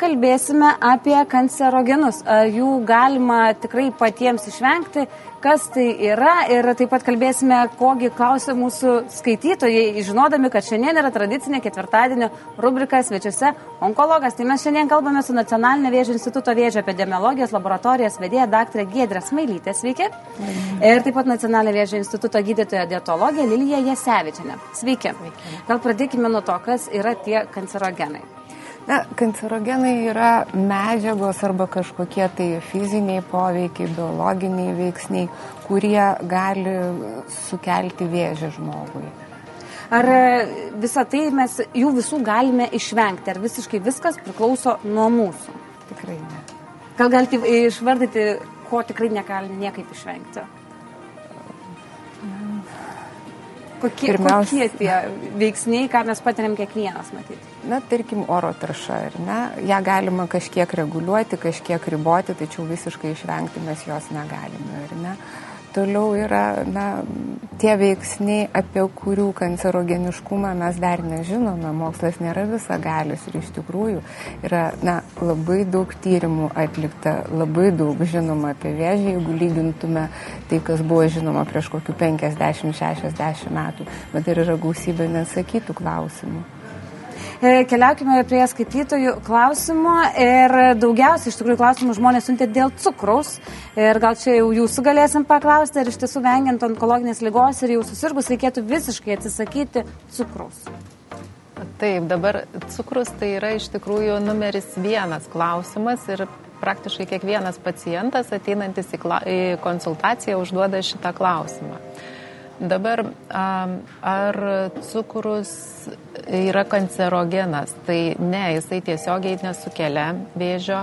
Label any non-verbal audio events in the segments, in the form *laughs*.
kalbėsime apie kancerogenus. Jų galima tikrai patiems išvengti, kas tai yra ir taip pat kalbėsime, kogi klausia mūsų skaitytojai, žinodami, kad šiandien yra tradicinė ketvirtadienio rubrika svečiuose onkologas. Tai mes šiandien kalbame su Nacionalinė vėžio instituto vėžio epidemiologijos laboratorijos vedėja dr. Giedrė Smailytė. Sveiki. Ir taip pat Nacionalinė vėžio instituto gydytoja dietologė Lilija Jasevičiane. Sveiki. Sveiki. Gal pradėkime nuo to, kas yra tie kancerogenai. Na, kancerogenai yra medžiagos arba kažkokie tai fiziniai poveikiai, biologiniai veiksniai, kurie gali sukelti vėžį žmogui. Ar visą tai mes jų visų galime išvengti, ar visiškai viskas priklauso nuo mūsų? Tikrai ne. Gal galite išvardyti, ko tikrai negalime niekaip išvengti? Kokie, Pirmiausia, kokie tie veiksniai, ką mes patiriam kiekvienas matyti? Na, tarkim, oro tarša, ar ne? Ja galima kažkiek reguliuoti, kažkiek riboti, tačiau visiškai išvengti mes jos negalime, ar ne? Toliau yra na, tie veiksniai, apie kurių kancerogeniškumą mes dar nežinome. Mokslas nėra visagalis ir iš tikrųjų yra na, labai daug tyrimų atlikta, labai daug žinoma apie vėžį, jeigu lygintume tai, kas buvo žinoma prieš kokių 50-60 metų. Bet ir yra gausybė nesakytų klausimų. E, keliaukime prie skaitytojų klausimų ir daugiausiai iš tikrųjų klausimų žmonės siuntė dėl cukraus ir gal čia jau jūsų galėsim paklausti, ar iš tiesų vengiant onkologinės lygos ir jau susirgus reikėtų visiškai atsisakyti cukraus. Taip, dabar cukrus tai yra iš tikrųjų numeris vienas klausimas ir praktiškai kiekvienas pacientas ateinantis į, į konsultaciją užduoda šitą klausimą. Dabar ar cukrus yra kancerogenas? Tai ne, jisai tiesiogiai nesukelia vėžio,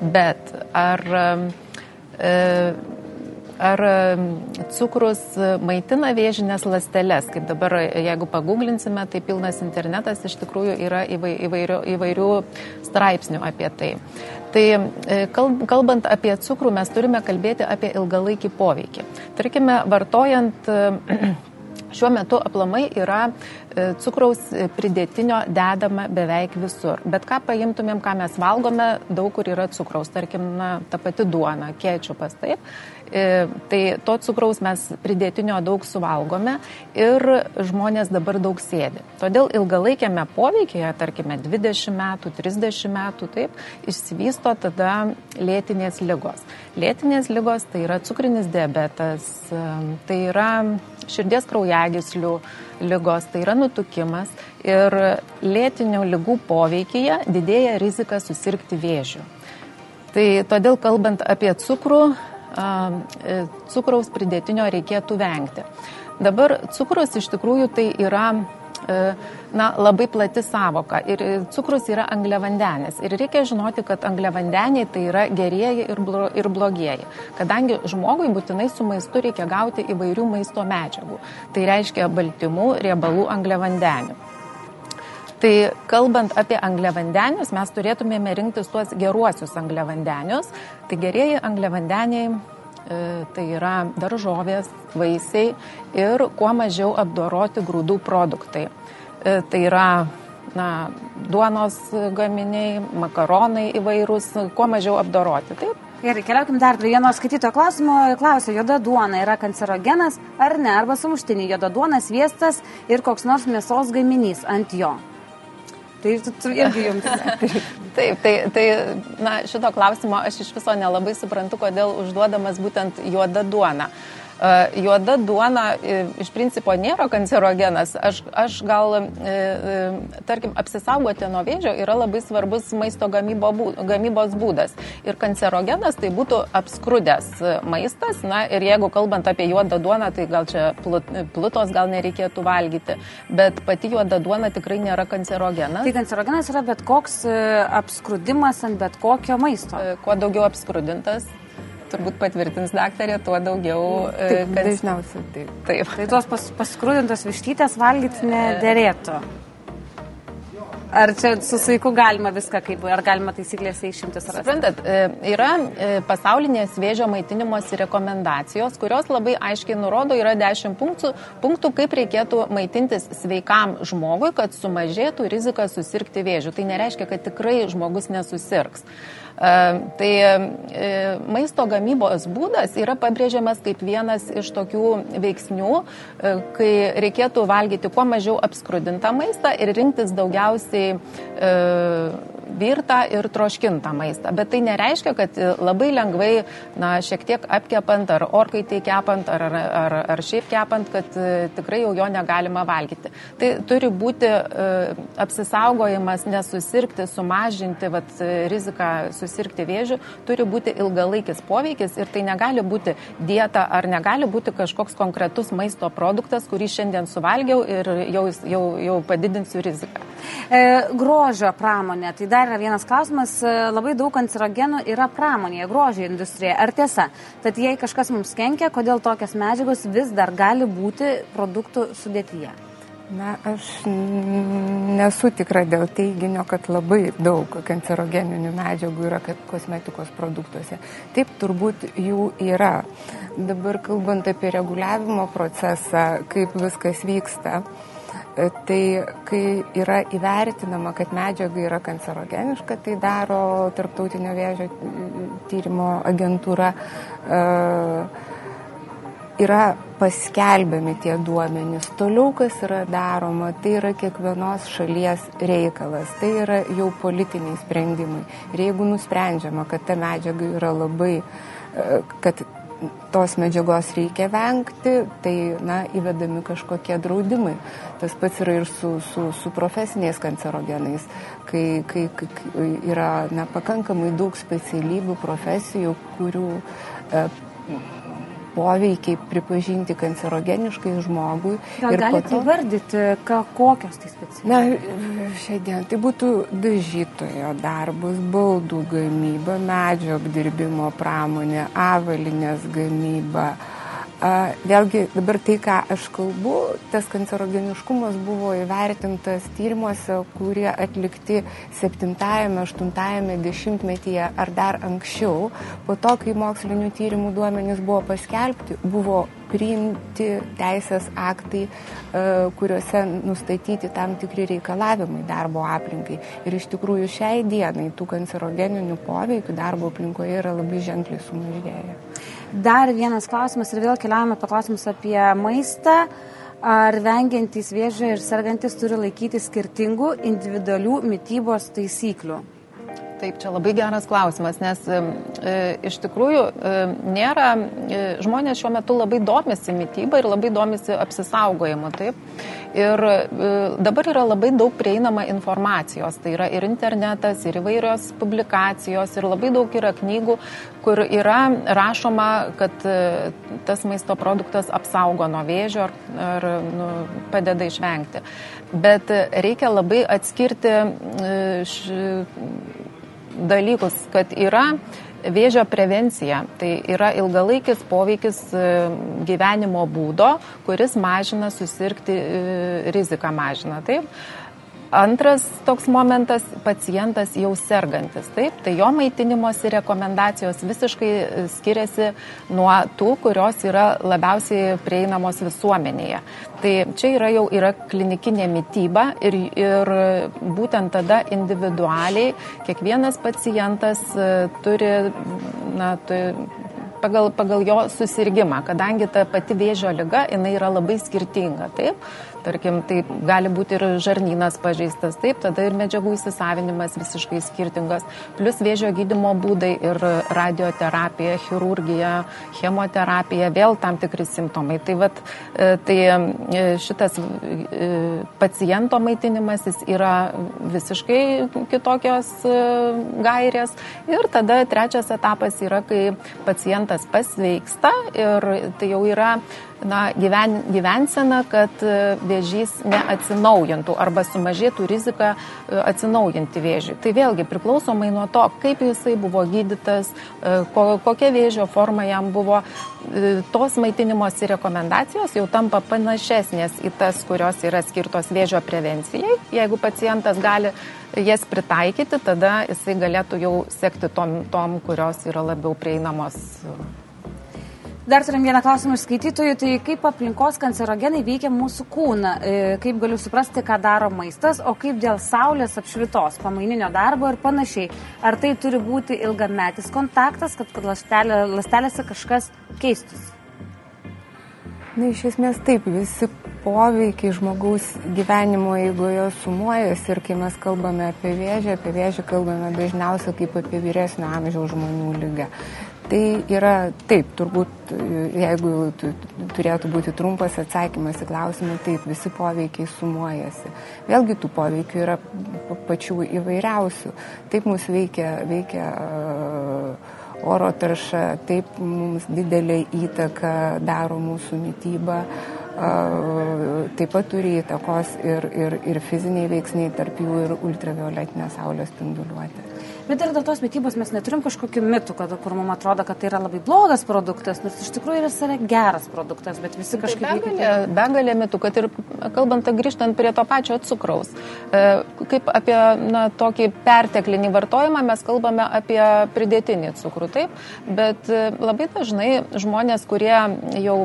bet ar, e, ar cukrus maitina vėžinės lasteles? Kaip dabar, jeigu paguglinsime, tai pilnas internetas iš tikrųjų yra įvairių, įvairių straipsnių apie tai. Tai e, kalbant apie cukrų, mes turime kalbėti apie ilgalaikį poveikį. Tarkime, vartojant *clears throat* Šiuo metu aplamai yra e, cukraus pridėtinio dedama beveik visur. Bet ką paimtumėm, ką mes valgome, daug kur yra cukraus. Tarkim, na, ta pati duona, kečiupas, taip. E, tai to cukraus mes pridėtinio daug suvalgome ir žmonės dabar daug sėdi. Todėl ilgalaikiame poveikėje, tarkime, 20 metų, 30 metų, taip, išsivysto tada lėtinės lygos. Lėtinės lygos tai yra cukrinis diabetas, e, tai yra širdies kraujagyslių lygos, tai yra nutukimas ir lėtinių lygų poveikyje didėja rizika susirgti vėžiu. Tai todėl kalbant apie cukrų, cukraus pridėtinio reikėtų vengti. Dabar cukrus iš tikrųjų tai yra e, na, labai plati savoka ir cukrus yra angliavandenis. Ir reikia žinoti, kad angliavandeniai tai yra gerieji ir, blo, ir blogieji. Kadangi žmogui būtinai su maistu reikia gauti įvairių maisto medžiagų. Tai reiškia baltymų, riebalų, angliavandenių. Tai kalbant apie angliavandenius, mes turėtumėme rinktis tuos geruosius angliavandenius. Tai gerieji angliavandeniai e, tai yra daržovės, vaisiai ir kuo mažiau apdoroti grūdų produktai. E, tai yra na, duonos gaminiai, makaronai įvairūs, kuo mažiau apdoroti. Taip, Gerai, keliaukim dar prie vieno skaityto klausimo. Klausia, juoda duona yra kancerogenas ar ne? Arba sumuštinį juoda duona, sviestas ir koks nors mėsos gaminys ant jo. Tai irgi jums. *laughs* Taip, tai, tai na, šito klausimo aš iš viso nelabai suprantu, kodėl užduodamas būtent juoda duona. E, juoda duona e, iš principo nėra kancerogenas. Aš, aš gal, e, tarkim, apsisaugoti nuo vėžio yra labai svarbus maisto gamybo, gamybos būdas. Ir kancerogenas tai būtų apskrudęs maistas. Na ir jeigu kalbant apie juodą duoną, tai gal čia plutos gal nereikėtų valgyti. Bet pati juoda duona tikrai nėra kancerogenas. Tai kancerogenas yra bet koks apskrudimas ant bet kokio maisto. Kuo daugiau apskrudintas, turbūt patvirtins daktarė, tuo daugiau. E, taip, kad... Dažniausiai taip. taip. Tai tos pas, paskrūdintos vištytės valgyti nederėtų. Ar čia su saiku galima viską kaip, ar galima taisyklėse išimtis? Suprantat, e, yra e, pasaulinės vėžio maitinimosi rekomendacijos, kurios labai aiškiai nurodo, yra 10 punktų, punktų kaip reikėtų maitintis sveikam žmogui, kad sumažėtų rizika susirgti vėžių. Tai nereiškia, kad tikrai žmogus nesusirgs. Tai e, maisto gamybos būdas yra pabrėžiamas kaip vienas iš tokių veiksnių, e, kai reikėtų valgyti kuo mažiau apskrudintą maistą ir rinktis daugiausiai e, virtą ir troškintą maistą. Bet tai nereiškia, kad labai lengvai, na, šiek tiek apkepant ar orkaitai kepant ar, ar, ar šiaip kepant, kad tikrai jau jo negalima valgyti. Tai turi būti apsisaugojimas, nesusirgti, sumažinti vat, riziką susirgti vėžiu, turi būti ilgalaikis poveikis ir tai negali būti dieta ar negali būti kažkoks konkretus maisto produktas, kurį šiandien suvalgiau ir jau, jau, jau padidinsiu riziką. E, grožio pramonė, tai dar yra vienas klausimas, e, labai daug kancerogenų yra pramonėje, grožio industrijoje. Ar tiesa? Tad jei kažkas mums kenkia, kodėl tokios medžiagos vis dar gali būti produktų sudėtyje? Na, aš nesu tikra dėl teiginio, kad labai daug kancerogeninių medžiagų yra kosmetikos produktuose. Taip, turbūt jų yra. Dabar kalbant apie reguliavimo procesą, kaip viskas vyksta, tai kai yra įvertinama, kad medžiaga yra kancerogeniška, tai daro Tarptautinio vėžio tyrimo agentūra. Uh, yra paskelbiami tie duomenys. Toliau, kas yra daroma, tai yra kiekvienos šalies reikalas, tai yra jau politiniai sprendimai. Ir jeigu nusprendžiama, kad ta medžiaga yra labai, e, kad tos medžiagos reikia vengti, tai, na, įvedami kažkokie draudimai. Tas pats yra ir su, su, su profesiniais kancerogenais, kai, kai, kai yra, na, pakankamai daug specialybių, profesijų, kurių e, poveikiai pripažinti kancerogeniškai žmogui. Gal galite to... įvardyti, ką, kokios tai specialybės? Na, šiandien tai būtų dažytojo darbas, baldų gamyba, medžio apdirbimo pramonė, avalinės gamyba. Vėlgi dabar tai, ką aš kalbu, tas kancerogeniškumas buvo įvertintas tyrimuose, kurie atlikti 7-8 dešimtmetyje ar dar anksčiau. Po to, kai mokslinių tyrimų duomenys buvo paskelbti, buvo priimti teisės aktai, kuriuose nustatyti tam tikri reikalavimai darbo aplinkai. Ir iš tikrųjų šiai dienai tų kancerogeninių poveikių darbo aplinkoje yra labai ženkliai sumažėję. Dar vienas klausimas ir vėl keliaujame paklausimus apie maistą. Ar vengiantys vėžio ir sergantis turi laikyti skirtingų individualių mytybos taisyklių? Taip, čia labai geras klausimas, nes e, iš tikrųjų e, nėra, e, žmonės šiuo metu labai domisi mytybą ir labai domisi apsisaugojimu. Taip. Ir e, dabar yra labai daug prieinama informacijos, tai yra ir internetas, ir įvairios publikacijos, ir labai daug yra knygų, kur yra rašoma, kad e, tas maisto produktas apsaugo nuo vėžio ar, ar nu, padeda išvengti. Bet reikia labai atskirti š, dalykus, kad yra vėžio prevencija. Tai yra ilgalaikis poveikis e, gyvenimo būdo, kuris mažina susirgti e, riziką mažina. Taip? Antras toks momentas - pacientas jau sergantis. Taip, tai jo maitinimosi rekomendacijos visiškai e, skiriasi nuo tų, kurios yra labiausiai prieinamos visuomenėje. Tai čia yra jau yra klinikinė mytyba ir, ir būtent tada individualiai kiekvienas pacientas e, turi, na, turi pagal, pagal jo susirgymą, kadangi ta pati vėžio lyga, jinai yra labai skirtinga. Taip? Tarkim, tai gali būti ir žarnynas pažeistas, taip, tada ir medžiagų įsisavinimas visiškai skirtingas, plus vėžio gydimo būdai ir radioterapija, chirurgija, chemoterapija, vėl tam tikri simptomai. Tai, vat, e, tai e, šitas e, paciento maitinimasis yra visiškai kitokios gairės. Ir tada trečias etapas yra, kai pacientas pasveiksta ir tai jau yra na, gyven, gyvensena, kad e, vėžys neatsinaujintų arba sumažėtų rizika e, atsinaujinti vėžį. Tai vėlgi priklausomai nuo to, kaip jisai buvo gydytas, e, ko, kokia vėžio forma jam buvo, tos maitinimosi rekomendacijos jau tampa panašesnės į tas, kurios yra skirtos vėžio prevencijai. Jeigu pacientas gali jas pritaikyti, tada jisai galėtų jau sekti tom, tom kurios yra labiau prieinamos Dar turim vieną klausimą iš skaitytojų, tai kaip aplinkos kancerogenai veikia mūsų kūną, e, kaip galiu suprasti, ką daro maistas, o kaip dėl saulės apšvitos, pamaininio darbo ir panašiai. Ar tai turi būti ilgametis kontaktas, kad, lastelė, lastelėse kažkas keistus? Na, iš esmės taip, visi poveikiai žmogaus gyvenimo eigoje sumuojasi ir kai mes kalbame apie vėžį, apie vėžį kalbame dažniausiai kaip apie vyresnio amžiaus žmonių lygą. Tai yra taip, turbūt, jeigu turėtų būti trumpas atsakymas į klausimą, taip, visi poveikiai sumuojasi. Vėlgi tų poveikių yra pačių įvairiausių. Taip mus veikia, veikia oro tarša, taip mums didelį įtaką daro mūsų mytyba, taip pat turi įtakos ir, ir, ir fiziniai veiksniai, tarp jų ir ultravioletinė saulės spinduliuotė. Bet ir dėl tos mytybos mes neturim kažkokių mitų, kad, kur mums atrodo, kad tai yra labai blogas produktas, nors iš tikrųjų yra yra geras produktas, bet visi kažkaip... Tai begalė, begalė mitų, kad ir kalbant, grįžtant prie to pačio cukraus, e, kaip apie na, tokį perteklinį vartojimą mes kalbame apie pridėtinį cukrų, taip, bet e, labai dažnai žmonės, kurie jau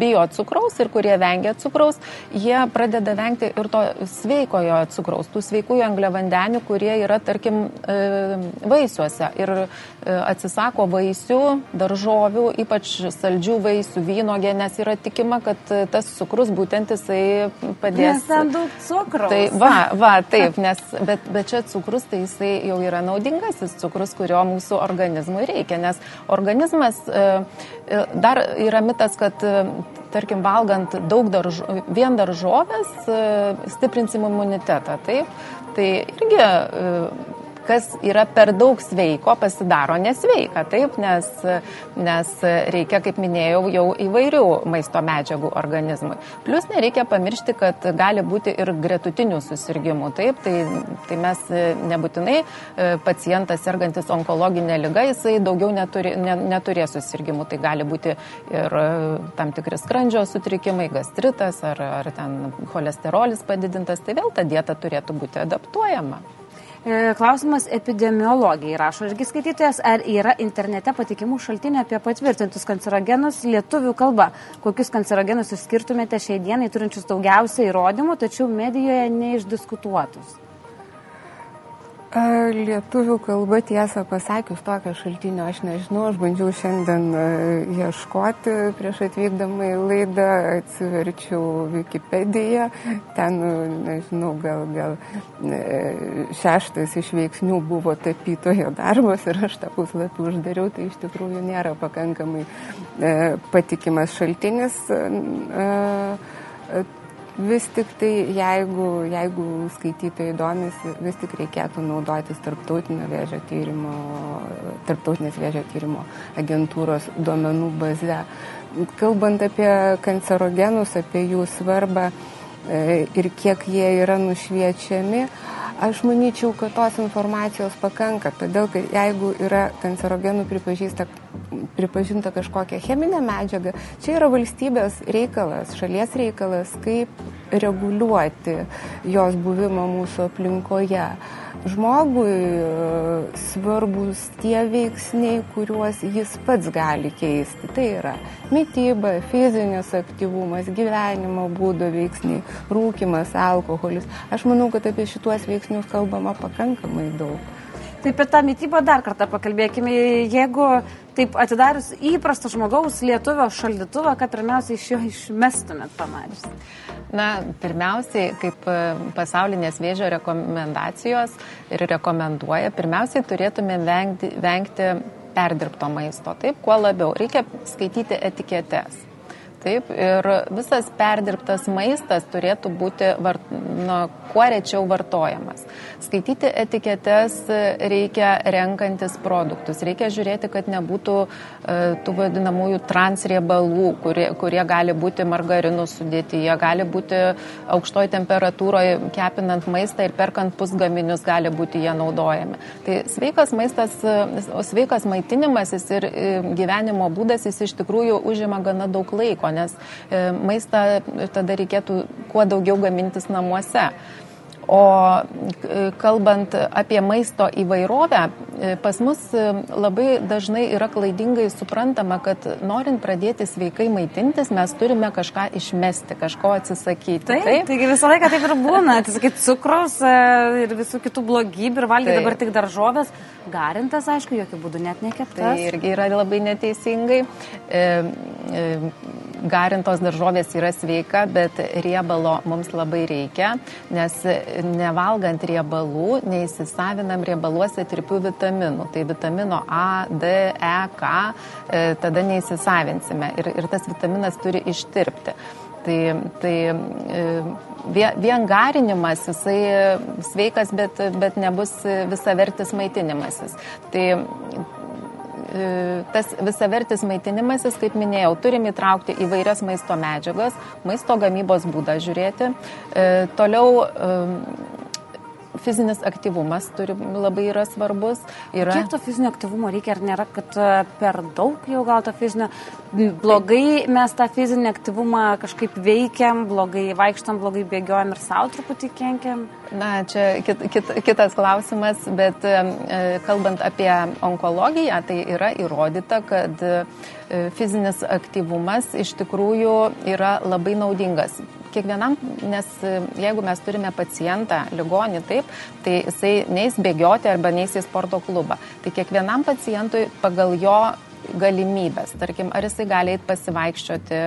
bijo cukraus ir kurie vengia cukraus, jie pradeda vengti ir to sveikojo cukraus, tų sveikųjų angliavandenių, kurie yra, tarkim, e, vaisiuose ir e, atsisako vaisių, daržovių, ypač saldžių vaisių, vynogė, nes yra tikima, kad e, tas cukrus būtent jisai padės. Nes ten daug cukraus. Tai va, va, taip, nes, bet, bet čia cukrus tai jisai jau yra naudingasis cukrus, kurio mūsų organizmui reikia, nes organizmas e, dar yra mitas, kad tarkim, valgant daug daržo, vien daržovės, stiprinsim imunitetą. Taip? Tai irgi kas yra per daug sveiko, pasidaro nesveika, taip, nes, nes reikia, kaip minėjau, jau įvairių maisto medžiagų organizmui. Plus nereikia pamiršti, kad gali būti ir gretutinių susirgymų, taip, tai, tai mes nebūtinai e, pacientas sergantis onkologinė lyga, jisai daugiau neturi, ne, neturės susirgymų, tai gali būti ir e, tam tikri skrandžio sutrikimai, gastritas ar, ar ten cholesterolis padidintas, tai vėl ta dieta turėtų būti adaptuojama. E, klausimas epidemiologijai rašo irgi skaitytojas, ar yra internete patikimų šaltinių apie patvirtintus kancerogenus lietuvių kalba. Kokius kancerogenus išskirtumėte šiai dienai turinčius daugiausiai įrodymų, tačiau medijoje neišdiskutuotus? Lietuvių kalba tiesą pasakius tokio šaltinio aš nežinau, aš bandžiau šiandien ieškoti prieš atvykdama į laidą, atsiverčiau Wikipediją, ten, nežinau, gal, gal šeštas iš veiksnių buvo tapytojo darbas ir aš tą puslapį uždariau, tai iš tikrųjų nėra pakankamai patikimas šaltinis vis tik tai, jeigu, jeigu skaitytojai domisi, vis tik reikėtų naudotis tarptautinio vėžio tyrimo, tarptautinės vėžio tyrimo agentūros duomenų baze. Kalbant apie kancerogenus, apie jų svarbą e, ir kiek jie yra nušviečiami, Aš manyčiau, kad tos informacijos pakanka, todėl kad jeigu yra kancerogenų pripažinta kažkokia cheminė medžiaga, čia yra valstybės reikalas, šalies reikalas, kaip reguliuoti jos buvimą mūsų aplinkoje žmogui e, svarbus tie veiksniai, kuriuos jis pats gali keisti. Tai yra mytyba, fizinis aktyvumas, gyvenimo būdo veiksniai, rūkimas, alkoholis. Aš manau, kad apie šituos veiksnius kalbama pakankamai daug. Taip, apie tą mytybą dar kartą pakalbėkime. Jeigu taip atidarius įprasto žmogaus lietuvio šaldytuvą, kad pirmiausia iš jo išmestumėt pamatys. Na, pirmiausiai, kaip e, pasaulinės vėžio rekomendacijos ir rekomenduoja, pirmiausiai turėtume vengti, vengti perdirbto maisto. Taip, kuo labiau. Reikia skaityti etiketės. Taip, ir visas perdirbtas maistas turėtų būti vart, nu, kuo rečiau vartojamas. Skaityti etiketes reikia renkantis produktus. Reikia žiūrėti, kad nebūtų e, tų vadinamųjų transriebalų, kurie, kurie gali būti margarinų sudėtyje, gali būti aukštoje temperatūroje kepinant maistą ir perkant pusgaminius gali būti jie naudojami. Tai sveikas maistas, sveikas maitinimasis ir e, gyvenimo būdas jis iš tikrųjų užima gana daug laiko, nes e, maistą tada reikėtų kuo daugiau gamintis namuose. O e, kalbant apie maisto įvairovę, e, pas mus e, labai dažnai yra klaidingai suprantama, kad norint pradėti sveikai maitintis, mes turime kažką išmesti, kažko atsisakyti. Taip, taip? taigi visą laiką taip ir būna, atsisakyti cukrus ir visų kitų blogybių ir valgyti dabar tik daržovės. Garintas, aišku, jokių būdų net nekeptas. Tai irgi yra labai neteisingai. E, e, garintos daržovės yra sveika, bet riebalo mums labai reikia, nes nevalgant riebalų neįsisavinam riebaluose tripių vitaminų. Tai vitamino A, D, E, K e, tada neįsisavinsime ir, ir tas vitaminas turi ištirpti. Tai, tai vien garinimas, jisai sveikas, bet, bet nebus visavertis maitinimasis. Tai E, tas visavertis maitinimasis, kaip minėjau, turim įtraukti įvairias maisto medžiagas, maisto gamybos būdą žiūrėti. E, toliau e, fizinis aktyvumas turi labai yra svarbus. Yra... Kiek to fizinio aktyvumo reikia, ar nėra, kad e, per daug jau gal to fizinio, blogai mes tą fizinį aktyvumą kažkaip veikiam, blogai vaikštam, blogai bėgiojam ir savo truputį kenkiam? Na, čia kit, kit, kitas klausimas, bet e, kalbant apie onkologiją, tai yra įrodyta, kad e, fizinis aktyvumas iš tikrųjų yra labai naudingas kiekvienam, nes e, jeigu mes turime pacientą, ligonį, taip, tai jisai neįs bėgioti arba neįs į sporto klubą. Tai kiekvienam pacientui pagal jo galimybės. Tarkim, ar jisai gali eiti pasivaikščioti,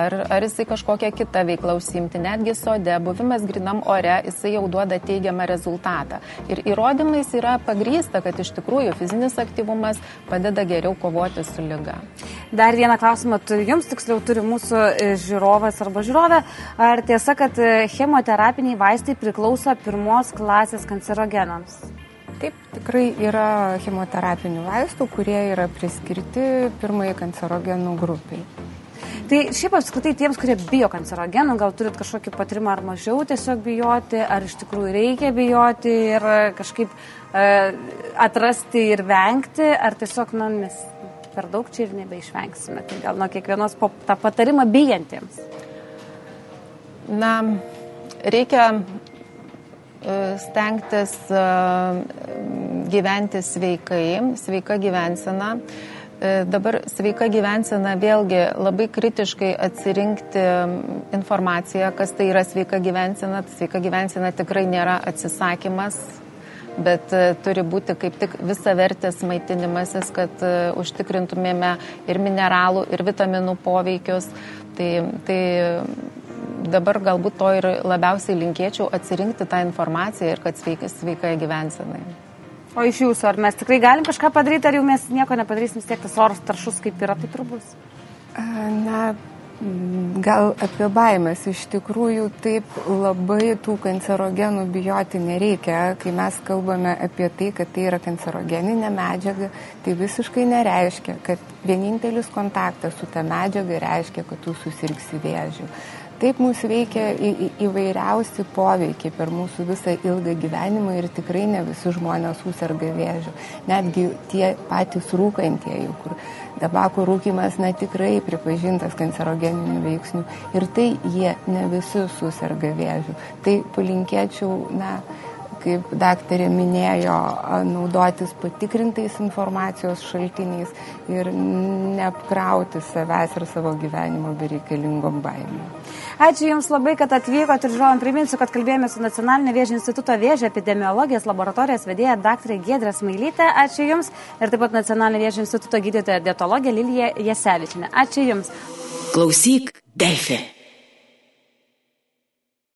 ar, ar jisai kažkokią kitą veiklą užsimti, netgi sode, buvimas grinam ore, jisai jau duoda teigiamą rezultatą. Ir įrodymais yra pagrysta, kad iš tikrųjų fizinis aktyvumas padeda geriau kovoti su lyga. Dar vieną klausimą turiu jums, tiksliau turi mūsų e, žiūrovas arba žiūrovė. Ar tiesa, kad e, chemoterapiniai vaistai priklauso pirmos klasės kancerogenams? Taip, tikrai yra chemoterapinių vaistų, kurie yra priskirti pirmai kancerogenų grupiai. Tai šiaip apskritai tiems, kurie bijo kancerogenų, gal turit kažkokį patirimą ar mažiau tiesiog bijoti, ar iš tikrųjų reikia bijoti ir kažkaip e, atrasti ir vengti, ar tiesiog, na, mes per daug čia ir nebeišvengsime. Tai gal nuo kiekvienos po tą patarimą bijantiems. Na, reikia stengtis e, gyventi sveikai, sveika gyvensena. E, dabar sveika gyvensena vėlgi labai kritiškai atsirinkti informaciją, kas tai yra sveika gyvensena. Sveika gyvensena tikrai nėra atsisakymas, bet turi būti kaip tik visavertis maitinimasis, kad užtikrintumėme ir mineralų, ir vitaminų poveikius. Tai, tai dabar galbūt to ir labiausiai linkėčiau atsirinkti tą informaciją ir kad sveikai, sveikai gyvensenai. O iš jūsų, ar mes tikrai galim kažką padaryti, ar jau mes nieko nepadarysim, vis tiek tas oras taršus kaip yra, taip ir bus? Na, gal apie baimės. Iš tikrųjų, taip labai tų kancerogenų bijoti nereikia. Kai mes kalbame apie tai, kad tai yra kancerogeninė medžiaga, tai visiškai nereiškia, kad vienintelis kontaktas su ta medžiaga reiškia, kad tu susirgsi vėžiu. Taip mūsų veikia į, į, įvairiausi poveikiai per mūsų visą ilgą gyvenimą ir tikrai ne visi žmonės susirga vėžiu. Netgi tie patys rūkantieji, kur tabako rūkimas na, tikrai pripažintas kancerogeninių veiksnių ir tai jie ne visi susirga vėžiu. Tai palinkėčiau, na, kaip daktarė minėjo, naudotis patikrintais informacijos šaltiniais ir neapkrauti savęs ir savo gyvenimo bereikalingom baimėm. Ačiū Jums labai, kad atvykote ir žiūrovom priminsiu, kad kalbėjome su Nacionalinė vėžio instituto vėžio epidemiologijos laboratorijos vedėja dr. Gedrė Smailytė. Ačiū Jums ir taip pat Nacionalinė vėžio instituto gydytoja dietologė Lilija Jasevičinė. Ačiū Jums. Klausyk, Delfė.